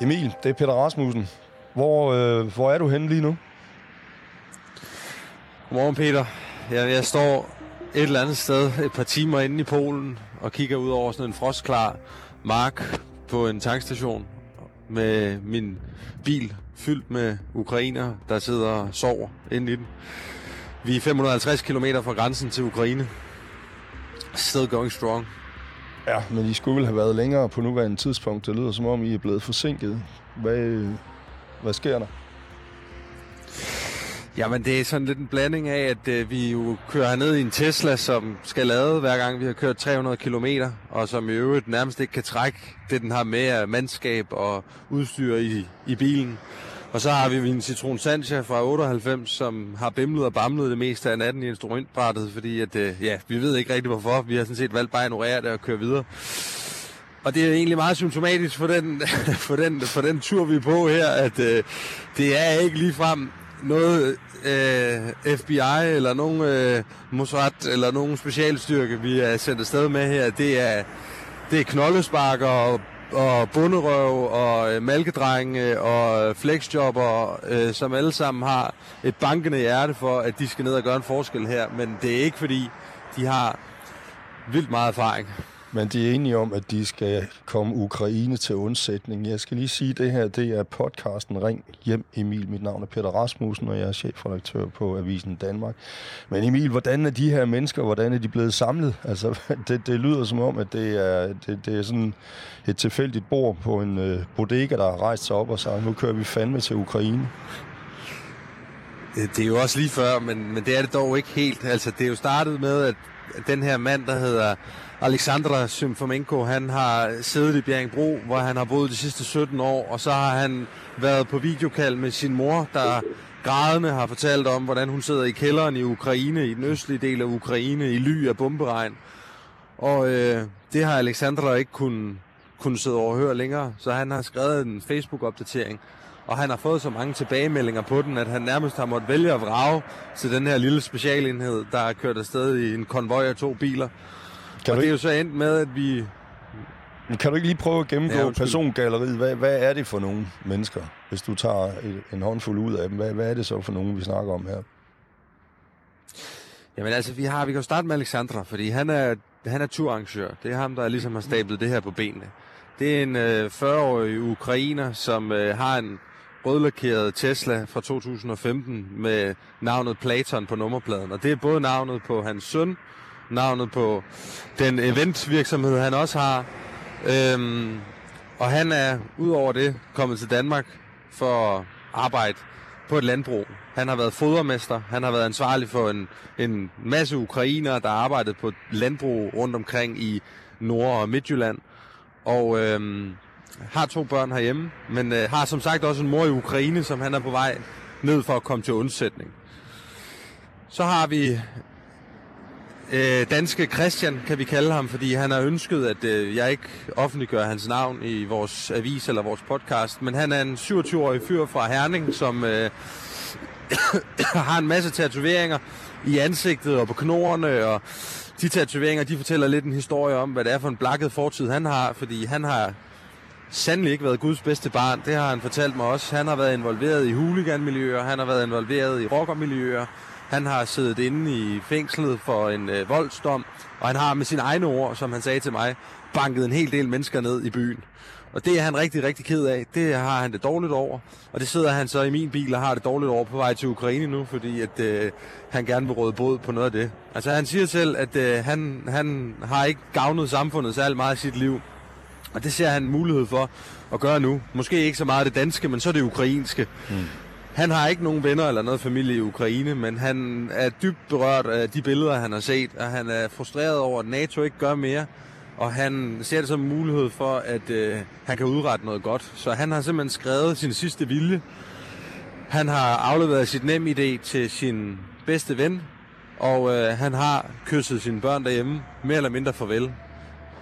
Emil, det er Peter Rasmussen. Hvor, øh, hvor er du henne lige nu? Godmorgen, Peter. Jeg, jeg står et eller andet sted et par timer inde i Polen og kigger ud over sådan en frostklar mark på en tankstation med min bil fyldt med ukrainer, der sidder og sover inde i den. Vi er 550 km fra grænsen til Ukraine. Still going strong. Ja, men I skulle vel have været længere på nuværende tidspunkt. Det lyder som om, I er blevet forsinket. Hvad, hvad sker der? Jamen, det er sådan lidt en blanding af, at øh, vi jo kører herned i en Tesla, som skal lade hver gang, vi har kørt 300 km, og som i øvrigt nærmest ikke kan trække det, den har med af mandskab og udstyr i, i bilen. Og så har vi en Citroen Sancha fra 98, som har bimlet og bamlet det meste af natten i instrumentbrættet, fordi at, øh, ja, vi ved ikke rigtig hvorfor. Vi har sådan set valgt bare at ignorere det og køre videre. Og det er egentlig meget symptomatisk for den, for den, for den tur, vi er på her, at øh, det er ikke ligefrem noget øh, FBI eller nogen øh, Mossad eller nogen specialstyrke, vi er sendt afsted med her. Det er, det er knoldespark og og bunderøv og øh, malkedrenge og øh, flexjobber, øh, som alle sammen har et bankende hjerte for, at de skal ned og gøre en forskel her. Men det er ikke fordi, de har vildt meget erfaring. Men de er enige om, at de skal komme Ukraine til undsætning. Jeg skal lige sige, at det her det er podcasten Ring hjem Emil. Mit navn er Peter Rasmussen, og jeg er chefredaktør på Avisen Danmark. Men Emil, hvordan er de her mennesker, hvordan er de blevet samlet? Altså, det, det lyder som om, at det er, det, det er sådan et tilfældigt bord på en øh, bodega, der har rejst sig op og sagt, nu kører vi fandme til Ukraine. Det er jo også lige før, men, men det er det dog ikke helt. Altså, det er jo startet med, at den her mand, der hedder Alexandra Symfomenko, han har siddet i Bjerringbro, hvor han har boet de sidste 17 år, og så har han været på videokald med sin mor, der grædende har fortalt om, hvordan hun sidder i kælderen i Ukraine, i den østlige del af Ukraine, i ly af bomberegn. Og øh, det har Alexandra ikke kunnet, kun sidde og høre længere, så han har skrevet en Facebook-opdatering, og han har fået så mange tilbagemeldinger på den, at han nærmest har måttet vælge at vrage til den her lille specialenhed, der er kørt afsted i en konvoj af to biler. Kan og det er jo så endt med, at vi... Kan du ikke lige prøve at gennemgå ja, persongalleriet? Hvad, hvad er det for nogle mennesker, hvis du tager en håndfuld ud af dem? Hvad, hvad er det så for nogen, vi snakker om her? Jamen altså, vi, har, vi kan jo starte med Alexandra, fordi han er, han er turarrangør. Det er ham, der ligesom har stablet det her på benene. Det er en øh, 40-årig ukrainer, som øh, har en rødlakeret Tesla fra 2015 med navnet Platon på nummerpladen. Og det er både navnet på hans søn, navnet på den eventvirksomhed, han også har. Øhm, og han er udover det kommet til Danmark for at arbejde på et landbrug. Han har været fodermester, han har været ansvarlig for en, en masse ukrainere, der arbejdede på et landbrug rundt omkring i Nord- og Midtjylland. Og øhm, har to børn herhjemme, men øh, har som sagt også en mor i Ukraine, som han er på vej ned for at komme til undsætning. Så har vi øh, danske Christian, kan vi kalde ham, fordi han har ønsket, at øh, jeg ikke offentliggør hans navn i vores avis eller vores podcast, men han er en 27-årig fyr fra Herning, som øh, har en masse tatoveringer i ansigtet og på knorene, og de tatoveringer, de fortæller lidt en historie om, hvad det er for en blakket fortid, han har, fordi han har sandelig ikke været Guds bedste barn. Det har han fortalt mig også. Han har været involveret i huliganmiljøer, han har været involveret i rockermiljøer, han har siddet inde i fængslet for en øh, voldsdom, og han har med sine egne ord, som han sagde til mig, banket en hel del mennesker ned i byen. Og det er han rigtig, rigtig ked af. Det har han det dårligt over. Og det sidder han så i min bil og har det dårligt over på vej til Ukraine nu, fordi at, øh, han gerne vil råde båd på noget af det. Altså han siger selv, at øh, han, han har ikke gavnet samfundet særlig meget i sit liv. Og det ser han en mulighed for at gøre nu. Måske ikke så meget det danske, men så det ukrainske. Mm. Han har ikke nogen venner eller noget familie i Ukraine, men han er dybt berørt af de billeder, han har set, og han er frustreret over, at NATO ikke gør mere, og han ser det som en mulighed for, at øh, han kan udrette noget godt. Så han har simpelthen skrevet sin sidste vilje. Han har afleveret sit nem idé til sin bedste ven, og øh, han har kysset sine børn derhjemme, mere eller mindre farvel,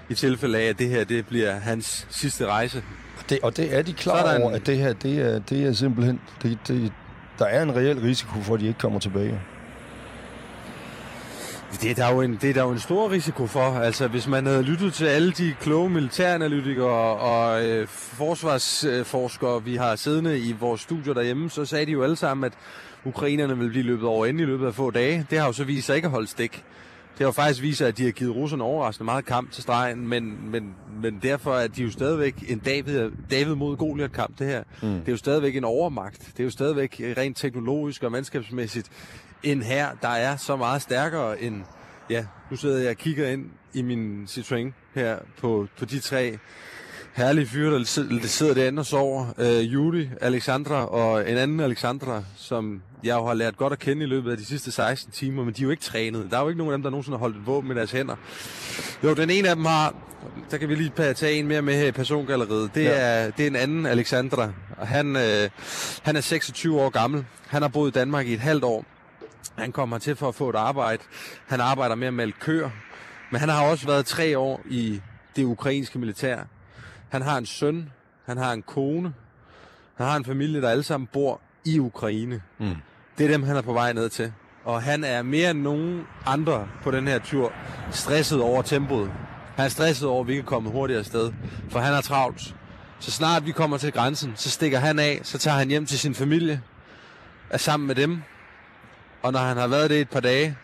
i tilfælde af, at det her det bliver hans sidste rejse det, og det er de klar over, at det her, det er, det er simpelthen, det, det, der er en reel risiko for, at de ikke kommer tilbage. Det er, der jo en, det er der jo en stor risiko for. Altså, hvis man havde lyttet til alle de kloge militæranalytikere og øh, forsvarsforskere, vi har siddende i vores studier derhjemme, så sagde de jo alle sammen, at ukrainerne vil blive løbet over ende i løbet af få dage. Det har jo så vist sig ikke at holde stik. Det har faktisk sig, at de har givet russerne overraskende meget kamp til stregen, men, men, men derfor er de jo stadigvæk en David, David mod Goliath-kamp, det her. Mm. Det er jo stadigvæk en overmagt. Det er jo stadigvæk rent teknologisk og mandskabsmæssigt en her, der er så meget stærkere end... Ja, nu sidder jeg og kigger ind i min Citroën her på, på de tre herlige fyre, der sidder derinde og sover. Øh, Judy, Alexandra og en anden Alexandra, som jeg jo har lært godt at kende i løbet af de sidste 16 timer, men de er jo ikke trænet. Der er jo ikke nogen af dem, der nogensinde har holdt et våben i deres hænder. Jo, den ene af dem har, der kan vi lige tage en mere med her i persongalleriet. Det, ja. er, det er en anden Alexandra. Han, øh, han er 26 år gammel. Han har boet i Danmark i et halvt år. Han kommer til for at få et arbejde. Han arbejder med at melde køer. Men han har også været tre år i det ukrainske militær. Han har en søn, han har en kone, han har en familie, der alle sammen bor i Ukraine. Mm. Det er dem, han er på vej ned til. Og han er mere end nogen andre på den her tur stresset over tempoet. Han er stresset over, at vi kan komme hurtigere afsted, for han er travlt. Så snart vi kommer til grænsen, så stikker han af, så tager han hjem til sin familie, er sammen med dem. Og når han har været det et par dage,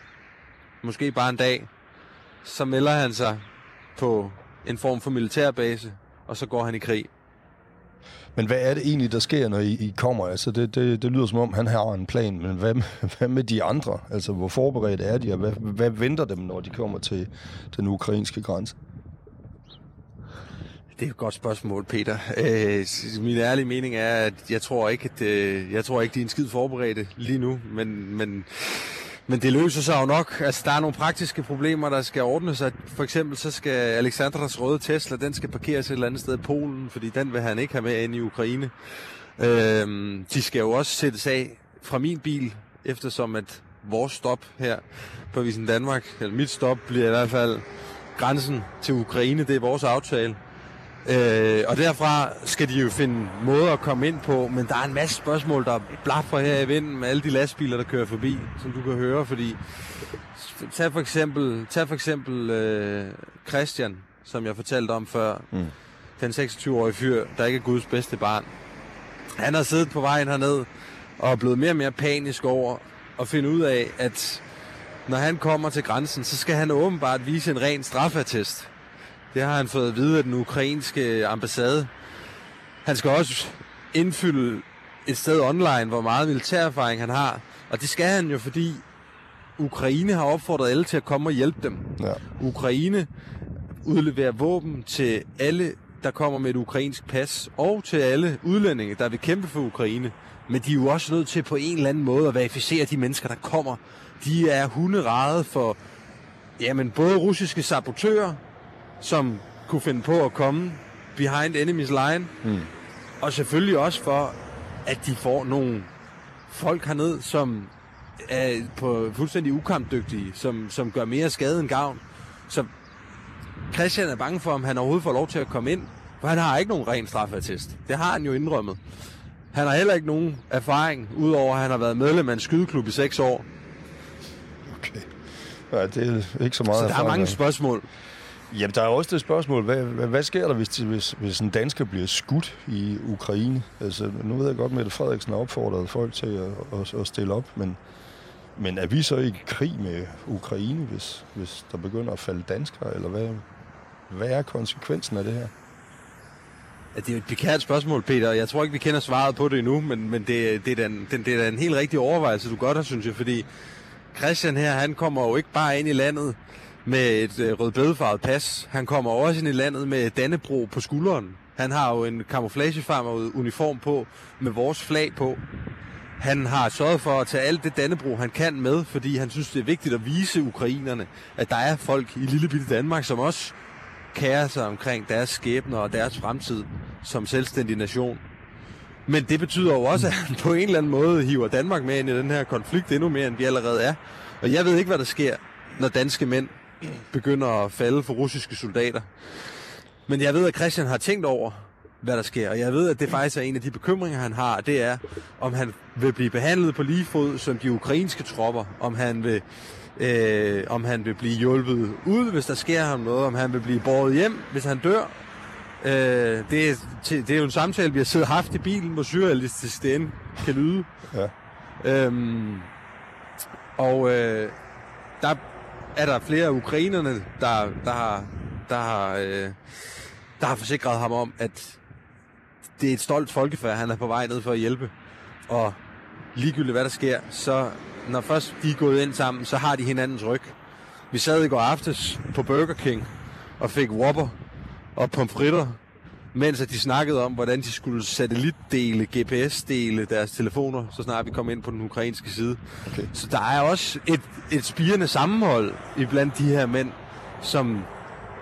måske bare en dag, så melder han sig på en form for militærbase, og så går han i krig. Men hvad er det egentlig, der sker, når I, I kommer? Altså, det, det, det lyder som om, han har en plan, men hvad, hvad med de andre? Altså, hvor forberedt er de, og hvad, hvad venter dem, når de kommer til den ukrainske grænse? Det er et godt spørgsmål, Peter. Øh, min ærlige mening er, at jeg tror ikke, at øh, jeg tror ikke, de er en skid forberedte lige nu, men, men men det løser sig jo nok. Altså, der er nogle praktiske problemer, der skal ordnes. sig. For eksempel så skal Alexandras røde Tesla, den skal parkeres et eller andet sted i Polen, fordi den vil han ikke have med ind i Ukraine. Øhm, de skal jo også sættes af fra min bil, eftersom at vores stop her på Visen Danmark, eller mit stop, bliver i hvert fald grænsen til Ukraine. Det er vores aftale. Øh, og derfra skal de jo finde måder at komme ind på, men der er en masse spørgsmål, der blaffer her i vinden med alle de lastbiler, der kører forbi, som du kan høre, fordi tag for eksempel, tag for eksempel øh, Christian, som jeg fortalte om før, mm. den 26-årige fyr, der ikke er Guds bedste barn. Han har siddet på vejen herned og er blevet mere og mere panisk over at finde ud af, at når han kommer til grænsen, så skal han åbenbart vise en ren straffatest. Det har han fået at vide af den ukrainske ambassade. Han skal også indfylde et sted online, hvor meget militærerfaring han har. Og det skal han jo, fordi Ukraine har opfordret alle til at komme og hjælpe dem. Ja. Ukraine udleverer våben til alle, der kommer med et ukrainsk pas, og til alle udlændinge, der vil kæmpe for Ukraine. Men de er jo også nødt til på en eller anden måde at verificere de mennesker, der kommer. De er hunderede for jamen, både russiske sabotører, som kunne finde på at komme behind enemy's line. Mm. Og selvfølgelig også for, at de får nogle folk herned, som er på fuldstændig ukampdygtige, som, som gør mere skade end gavn. Så Christian er bange for, om han overhovedet får lov til at komme ind, for han har ikke nogen ren straffatest. Det har han jo indrømmet. Han har heller ikke nogen erfaring, udover at han har været medlem af en skydeklub i seks år. Okay. Ja, det er ikke så meget Så der er mange spørgsmål. Jamen, der er også det spørgsmål, hvad, hvad, hvad sker der, hvis, hvis, hvis en dansker bliver skudt i Ukraine? Altså, nu ved jeg godt, at Mette Frederiksen har opfordret folk til at, at, at stille op, men, men er vi så i krig med Ukraine, hvis, hvis der begynder at falde danskere, eller hvad, hvad er konsekvensen af det her? Ja, det er jo et pikært spørgsmål, Peter. Jeg tror ikke, vi kender svaret på det endnu, men, men det, det, er den, det, det er en helt rigtig overvejelse, du godt har, synes jeg, fordi Christian her, han kommer jo ikke bare ind i landet med et øh, rødbedefarvet pas. Han kommer også ind i landet med Dannebro på skulderen. Han har jo en camouflagefarmer uniform på med vores flag på. Han har sørget for at tage alt det Dannebro, han kan med, fordi han synes, det er vigtigt at vise ukrainerne, at der er folk i lille bitte Danmark, som også kærer sig omkring deres skæbner og deres fremtid som selvstændig nation. Men det betyder jo også, at han på en eller anden måde hiver Danmark med ind i den her konflikt endnu mere, end vi allerede er. Og jeg ved ikke, hvad der sker, når danske mænd begynder at falde for russiske soldater. Men jeg ved, at Christian har tænkt over, hvad der sker. Og jeg ved, at det faktisk er en af de bekymringer, han har. Det er, om han vil blive behandlet på lige fod som de ukrainske tropper. Om han vil øh, om han vil blive hjulpet ud, hvis der sker ham noget, om han vil blive båret hjem, hvis han dør. Øh, det, er, det er jo en samtale, vi har siddet haft i bilen, hvor surrealistisk det end kan lyde. Ja. Øhm, og øh, der er der flere af ukrainerne, der, der har, der har, øh, der har forsikret ham om, at det er et stolt folkefærd, han er på vej ned for at hjælpe. Og ligegyldigt hvad der sker, så når først de er gået ind sammen, så har de hinandens ryg. Vi sad i går aftes på Burger King og fik Whopper og pomfritter, mens at de snakkede om, hvordan de skulle satellitdele, GPS-dele deres telefoner, så snart vi kom ind på den ukrainske side. Okay. Så der er også et, et spirende sammenhold iblandt de her mænd, som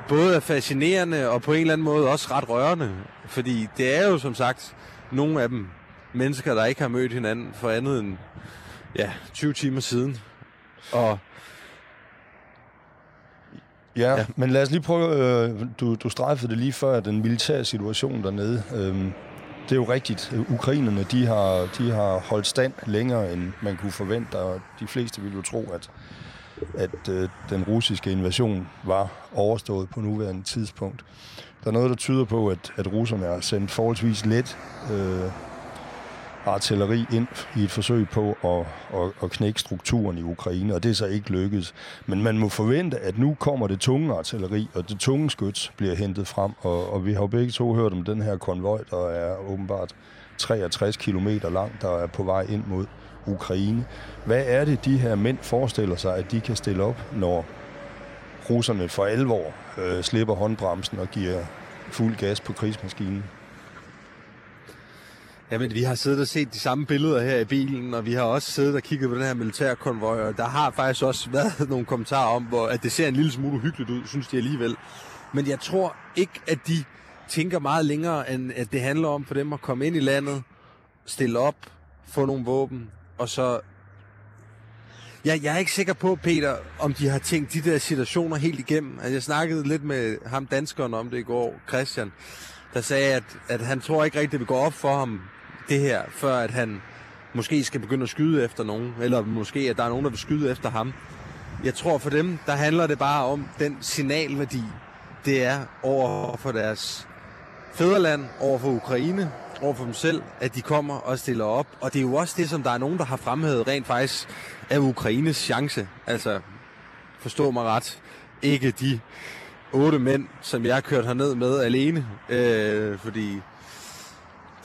både er fascinerende og på en eller anden måde også ret rørende. Fordi det er jo som sagt nogle af dem mennesker, der ikke har mødt hinanden for andet end ja, 20 timer siden. Og Ja, men lad os lige prøve, øh, du, du strejfede det lige før, den militære situation dernede. Øhm, det er jo rigtigt. Ukrainerne, de har, de har holdt stand længere, end man kunne forvente, og de fleste ville jo tro, at, at øh, den russiske invasion var overstået på nuværende tidspunkt. Der er noget, der tyder på, at, at russerne har sendt forholdsvis let øh, artilleri ind i et forsøg på at, at, at knække strukturen i Ukraine, og det er så ikke lykkedes. Men man må forvente, at nu kommer det tunge artilleri, og det tunge skyts bliver hentet frem, og, og vi har jo begge to hørt om den her konvoj, der er åbenbart 63 km lang, der er på vej ind mod Ukraine. Hvad er det, de her mænd forestiller sig, at de kan stille op, når russerne for alvor øh, slipper håndbremsen og giver fuld gas på krigsmaskinen? Jamen, vi har siddet og set de samme billeder her i bilen, og vi har også siddet og kigget på den her militærkonvoj, og der har faktisk også været nogle kommentarer om, hvor, at det ser en lille smule uhyggeligt ud, synes de alligevel. Men jeg tror ikke, at de tænker meget længere, end at det handler om for dem at komme ind i landet, stille op, få nogle våben, og så... Jeg, jeg er ikke sikker på, Peter, om de har tænkt de der situationer helt igennem. Altså, jeg snakkede lidt med ham danskeren om det i går, Christian, der sagde, at, at han tror ikke rigtigt, det vil gå op for ham, det her, før at han måske skal begynde at skyde efter nogen, eller måske at der er nogen, der vil skyde efter ham. Jeg tror for dem, der handler det bare om den signalværdi, det er over for deres fædreland, over for Ukraine, over for dem selv, at de kommer og stiller op. Og det er jo også det, som der er nogen, der har fremhævet rent faktisk af Ukraines chance. Altså, forstå mig ret, ikke de otte mænd, som jeg har kørt herned med alene, øh, fordi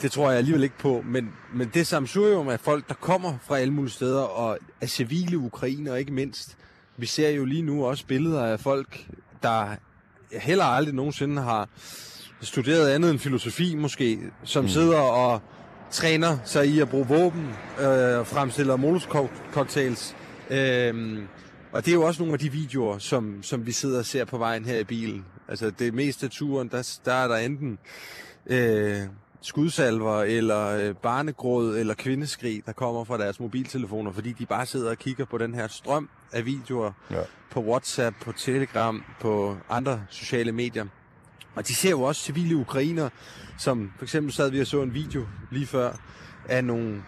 det tror jeg alligevel ikke på, men, men det samsurium af folk, der kommer fra alle mulige steder, og af civile ukrainer ikke mindst. Vi ser jo lige nu også billeder af folk, der heller aldrig nogensinde har studeret andet end filosofi måske, som mm. sidder og træner sig i at bruge våben, øh, og fremstiller molotov-cocktails. Øh, og det er jo også nogle af de videoer, som, som vi sidder og ser på vejen her i bilen. Altså det meste af turen, der, der er der enten øh, skudsalver, eller øh, barnegråd, eller kvindeskrig, der kommer fra deres mobiltelefoner, fordi de bare sidder og kigger på den her strøm af videoer Ja. på WhatsApp, på Telegram, på andre sociale medier. Og de ser jo også civile ukrainer, som for eksempel sad vi og så en video lige før, af nogle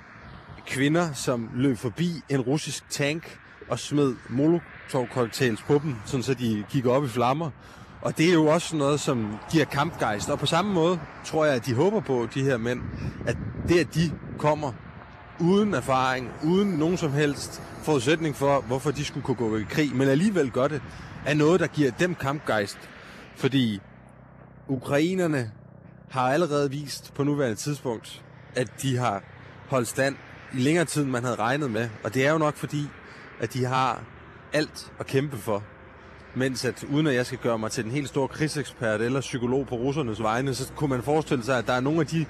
kvinder, som løb forbi en russisk tank og smed molotov-cocktails på dem, sådan så de gik op i flammer. Og det er jo også noget, som giver kampgejst. Og på samme måde tror jeg, at de håber på, de her mænd, at det, at de kommer uden erfaring, uden nogen som helst forudsætning for, hvorfor de skulle kunne gå i krig, men alligevel gør det, er noget, der giver dem kampgejst. Fordi ukrainerne har allerede vist på nuværende tidspunkt, at de har holdt stand i længere tid, end man havde regnet med. Og det er jo nok fordi, at de har alt at kæmpe for. Mens at, uden at jeg skal gøre mig til den helt store krigsekspert eller psykolog på russernes vegne, så kunne man forestille sig, at der er nogle af de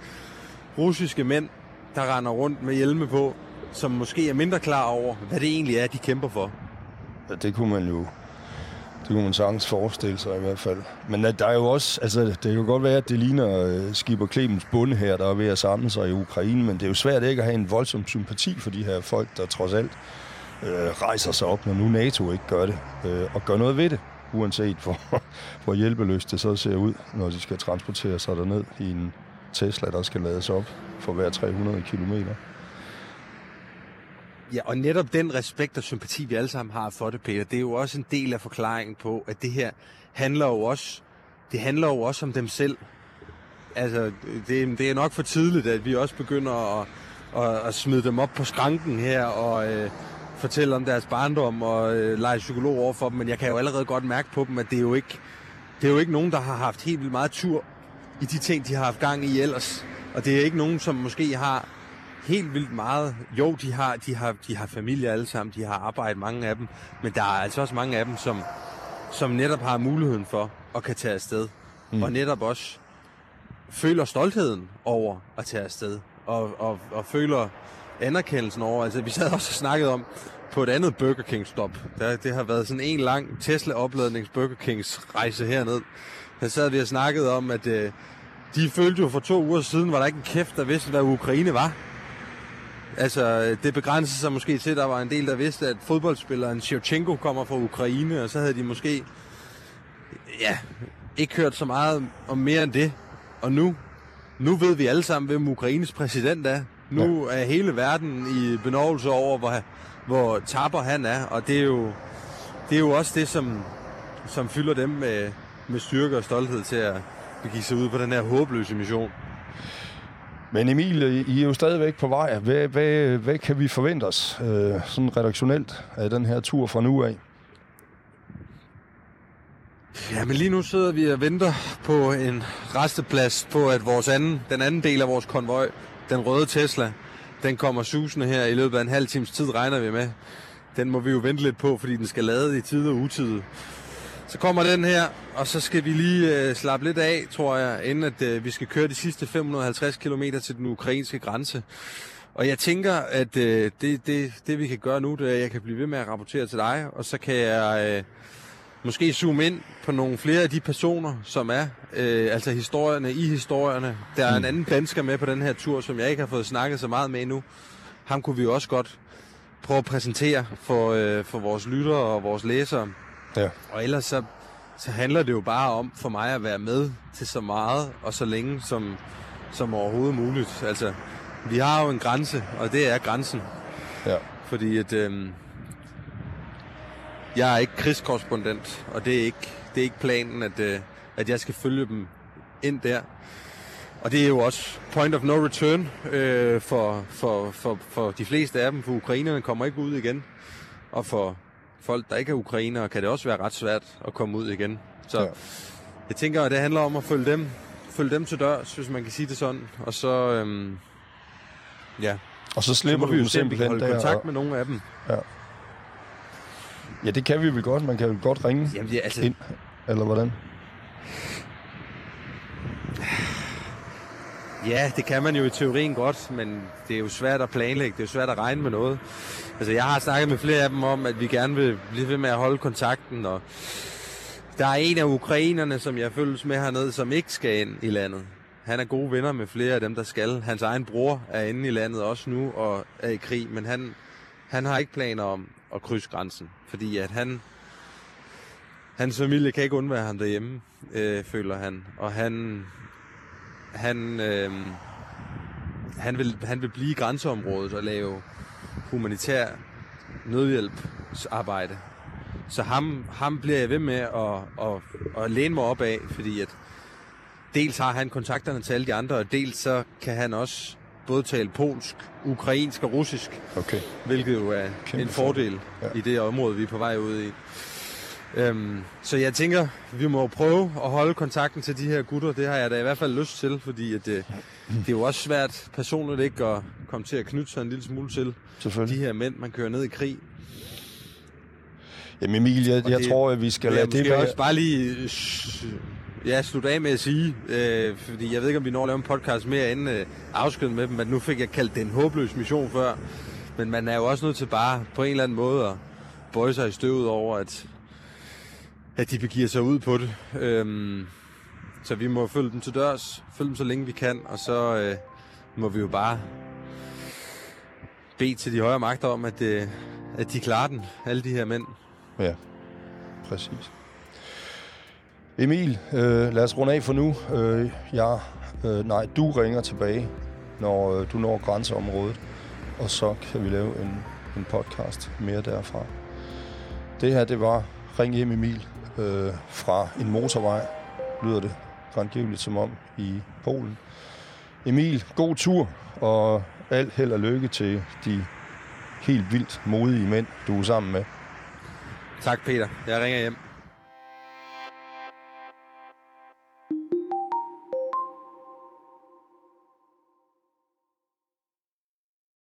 russiske mænd, der render rundt med hjelme på, som måske er mindre klar over, hvad det egentlig er, de kæmper for. Ja, det kunne man jo det kunne man sagtens forestille sig i hvert fald. Men at der er jo også, altså det kan jo godt være, at det ligner øh, Skipper Clemens bunde her, der er ved at samle sig i Ukraine, men det er jo svært ikke at have en voldsom sympati for de her folk, der trods alt øh, rejser sig op, når nu NATO ikke gør det, øh, og gør noget ved det, uanset hvor, hvor hjælpeløst det så ser ud, når de skal transportere sig derned i en Tesla, der skal lades op for hver 300 kilometer. Ja, og netop den respekt og sympati, vi alle sammen har for det, Peter, det er jo også en del af forklaringen på, at det her handler jo også, det handler jo også om dem selv. Altså, det, det er nok for tidligt, at vi også begynder at, at, at smide dem op på skranken her, og øh, fortælle om deres barndom og øh, lege psykolog over for dem, men jeg kan jo allerede godt mærke på dem, at det er jo ikke, det er jo ikke nogen, der har haft helt vildt meget tur i de ting, de har haft gang i ellers. Og det er ikke nogen, som måske har helt vildt meget. Jo, de har, de har, de har familie alle sammen, de har arbejdet, mange af dem, men der er altså også mange af dem, som, som netop har muligheden for at kan tage afsted. Mm. Og netop også føler stoltheden over at tage afsted. Og, og, og føler anerkendelsen over. Altså, vi sad også og snakkede om på et andet Burger King stop. Der, det har været sådan en lang Tesla-opladnings Burger Kings rejse herned. Der sad vi og snakkede om, at øh, de følte jo for to uger siden, var der ikke en kæft, der vidste, hvad Ukraine var. Altså, det begrænsede sig måske til, at der var en del, der vidste, at fodboldspilleren Shevchenko kommer fra Ukraine, og så havde de måske ja, ikke hørt så meget om mere end det. Og nu, nu ved vi alle sammen, hvem Ukraines præsident er. Nu ja. er hele verden i benovelse over, hvor, hvor tapper han er, og det er jo, det er jo også det, som, som fylder dem med, med styrke og stolthed til at begive sig ud på den her håbløse mission. Men Emil, I er jo stadigvæk på vej. Hvad, hvad, hvad kan vi forvente os øh, sådan redaktionelt af den her tur fra nu af? Ja, men lige nu sidder vi og venter på en resteplads på, at vores anden, den anden del af vores konvoj, den røde Tesla, den kommer susende her i løbet af en halv times tid, regner vi med. Den må vi jo vente lidt på, fordi den skal lade i tid og utid. Så kommer den her, og så skal vi lige øh, slappe lidt af, tror jeg, inden at øh, vi skal køre de sidste 550 km til den ukrainske grænse. Og jeg tænker, at øh, det, det, det vi kan gøre nu, det er, at jeg kan blive ved med at rapportere til dig, og så kan jeg øh, måske zoome ind på nogle flere af de personer, som er, øh, altså historierne i historierne. Der er en anden dansker med på den her tur, som jeg ikke har fået snakket så meget med endnu. Ham kunne vi også godt prøve at præsentere for, øh, for vores lyttere og vores læsere. Ja. Og ellers så, så handler det jo bare om for mig at være med til så meget og så længe som, som overhovedet muligt. Altså, vi har jo en grænse, og det er grænsen. Ja. Fordi at, øh, jeg er ikke krigskorrespondent, og det er ikke, det er ikke planen, at, øh, at jeg skal følge dem ind der. Og det er jo også point of no return øh, for, for, for, for de fleste af dem, for ukrainerne kommer ikke ud igen. Og for folk, der ikke er ukrainere, kan det også være ret svært at komme ud igen. Så ja. jeg tænker, at det handler om at følge dem, følge dem til dørs, hvis man kan sige det sådan. Og så, øhm, ja. Og så slipper så vi jo simpelthen holde kontakt og... med nogle af dem. Ja. Ja, det kan vi vel godt. Man kan jo godt ringe Jamen, det er altså... ind, eller hvordan? Ja, det kan man jo i teorien godt, men det er jo svært at planlægge, det er jo svært at regne med noget. Altså, jeg har snakket med flere af dem om, at vi gerne vil blive ved med at holde kontakten, og der er en af ukrainerne, som jeg følges med hernede, som ikke skal ind i landet. Han er gode venner med flere af dem, der skal. Hans egen bror er inde i landet også nu og er i krig, men han, han har ikke planer om at krydse grænsen, fordi at han, hans familie kan ikke undvære ham derhjemme, øh, føler han. Og han, han, øh, han, vil, han vil blive i grænseområdet og lave humanitær nødhjælpsarbejde. Så ham, ham bliver jeg ved med at, at, at læne mig op af, fordi at dels har han kontakterne til alle de andre, og dels så kan han også både tale polsk, ukrainsk og russisk, okay. hvilket jo er Kæmpe en fordel ja. i det område, vi er på vej ud i. Øhm, så jeg tænker, vi må prøve at holde kontakten til de her gutter. Det har jeg da i hvert fald lyst til, fordi at det, det er jo også svært personligt ikke at komme til at knytte sig en lille smule til de her mænd, man kører ned i krig. Jamen Emil, jeg, jeg det, tror, at vi skal lade det være... også bare lige ja, slutte af med at sige, øh, fordi jeg ved ikke, om vi når at lave en podcast mere inden øh, afskeden med dem, men nu fik jeg kaldt det en håbløs mission før. Men man er jo også nødt til bare på en eller anden måde at bøje sig i støvet over, at at de begiver sig ud på det. Øhm, så vi må følge dem til dørs, følge dem så længe vi kan, og så øh, må vi jo bare bede til de højere magter om, at, øh, at de klarer den, alle de her mænd. Ja, præcis. Emil, øh, lad os runde af for nu. Øh, jeg, øh, nej, du ringer tilbage, når øh, du når grænseområdet, og så kan vi lave en, en podcast mere derfra. Det her, det var Ring hjem Emil øh, fra en motorvej, lyder det grandgiveligt som om i Polen. Emil, god tur, og alt held og lykke til de helt vildt modige mænd, du er sammen med. Tak, Peter. Jeg ringer hjem.